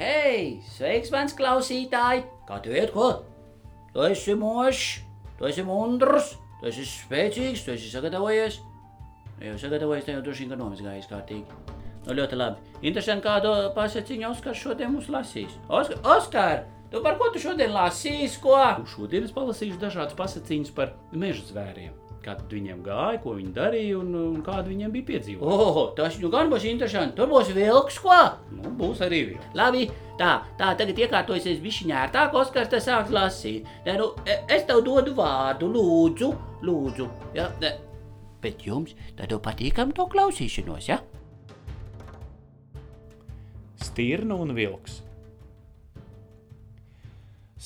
Hei, sveiks, mans klausītāj! Kā tu iet, ko? Tu esi mošs, tu esi mundrs, tu esi spēcīgs, tu esi sagatavojies. Nu, Jau sagatavojies, tev jau droši vien ka nomazgājies kārtīgi. Nu, ļoti labi. Interesanti, kādu pasaciņu Oskars šodien mums lasīs. Oskar, Oskar, tu par ko tu šodien lasīs, ko? Šodien es palasīšu dažādas pasakiņas par meža zvēriem. Kā viņiem gāja, ko viņi darīja un, un kāda viņiem bija piedzīvota. O, tas nu gan būs interesanti. Tur būs vilks, ko? Nu, būs arī vēl. Labi, tā, tā tagad iekārtojusies bišķiņā ērtāk, Oskars, tas sāks lasīt. Ne, nu, e- es tev dodu vārdu, lūdzu, lūdzu. Ja, ne. Bet jums tad jau patīkam to klausīšanos, ja? Stirna un vilks.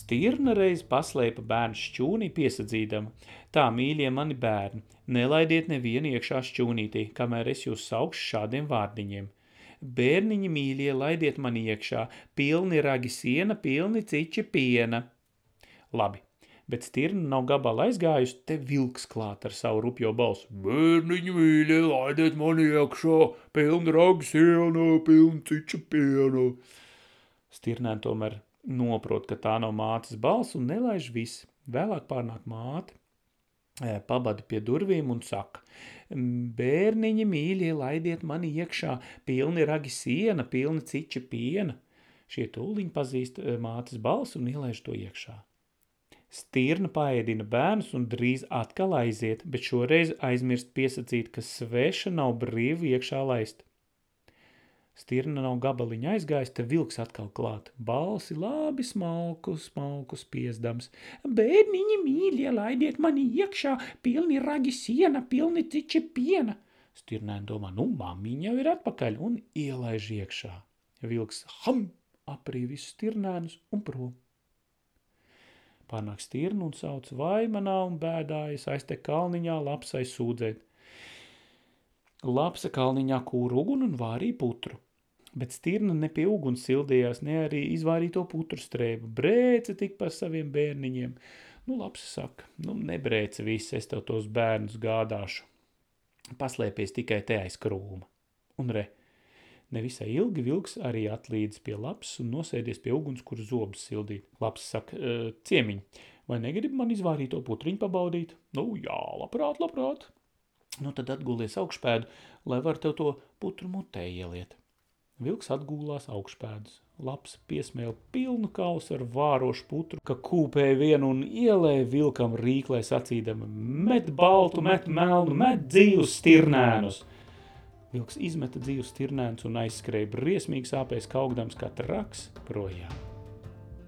Stirna reiz paslēpa bērnu šķūnī piesadzīdama. Tā, mīļie mani bērni, nelaidiet nevienu iekšā šķūnītī, kamēr es jūs saukšu šādiem vārdiņiem. Bērniņi mīļie, laidiet mani iekšā, pilni ragi siena, pilni ciči piena. Labi, bet stirna nav gabala aizgājusi, te vilks klāt ar savu rupjo balsu. Bērniņi mīļie, laidiet mani iekšā, pilni ragi siena, pilni ciči piena. Stirnēn tomēr noprot, ka tā nav mātes balss un nelaiž viss. Vēlāk pārnāk māte, eh, pabada pie durvīm un saka, bērniņi mīļie, laidiet mani iekšā, pilni ragi siena, pilni ciči piena. Šie tūliņi pazīst eh, mātes balsu un ielaiž to iekšā. Stirna paēdina bērnus un drīz atkal aiziet, bet šoreiz aizmirst piesacīt, ka sveša nav brīvi iekšā laist. Stirna nav gabaliņa aizgājis, te vilks atkal klāt. Balsi labi smalku, smalku spiezdams. Bērniņi mīļie, laidiet mani iekšā, pilni ragi siena, pilni ciči piena. Stirnēn domā, nu, mammiņa jau ir atpakaļ un ielaiž iekšā. Vilks ham, aprī visus stirnēnus un prom. Pārnāk stirnu un sauc vaimanā un bēdājas aizte kalniņā lapsai sūdzēt. Lapsa kalniņā kūra uguni un vārīja putru. Bet stirna ne pie uguns sildījās, ne arī izvārīto putru strēbu. Brēce tik par saviem bērniņiem. Nu, labs saka, nu, nebrēce viss, es tev tos bērnus gādāšu. Paslēpies tikai te aiz krūma. Un re, nevisai ilgi vilks arī atlīdz pie labs un nosēdies pie uguns, kur zobus sildīt. Labs saka, "E, ciemiņ, vai negribi man izvārīto putriņu pabaudīt? Nu, jā, labprāt, labprāt. Nu, tad atgulies augšpēdu, lai var tev to putru mutē ieliet. Vilks atgūlās augšpēdus. Labs piesmēla pilnu kausu ar vārošu putru, ka kūpēja vienu un ielēja vilkam rīklē sacīdama met baltu, met melnu, met dzīvus stirnēnus. Vilks izmeta dzīvus stirnēnus un aizskrēja briesmīgi sāpēs kaugdams kā traks projām.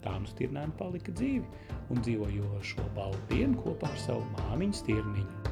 Tā nu stirnēni palika dzīvi un dzīvojo šo baltu dienu kopā ar savu māmiņu stirniņu.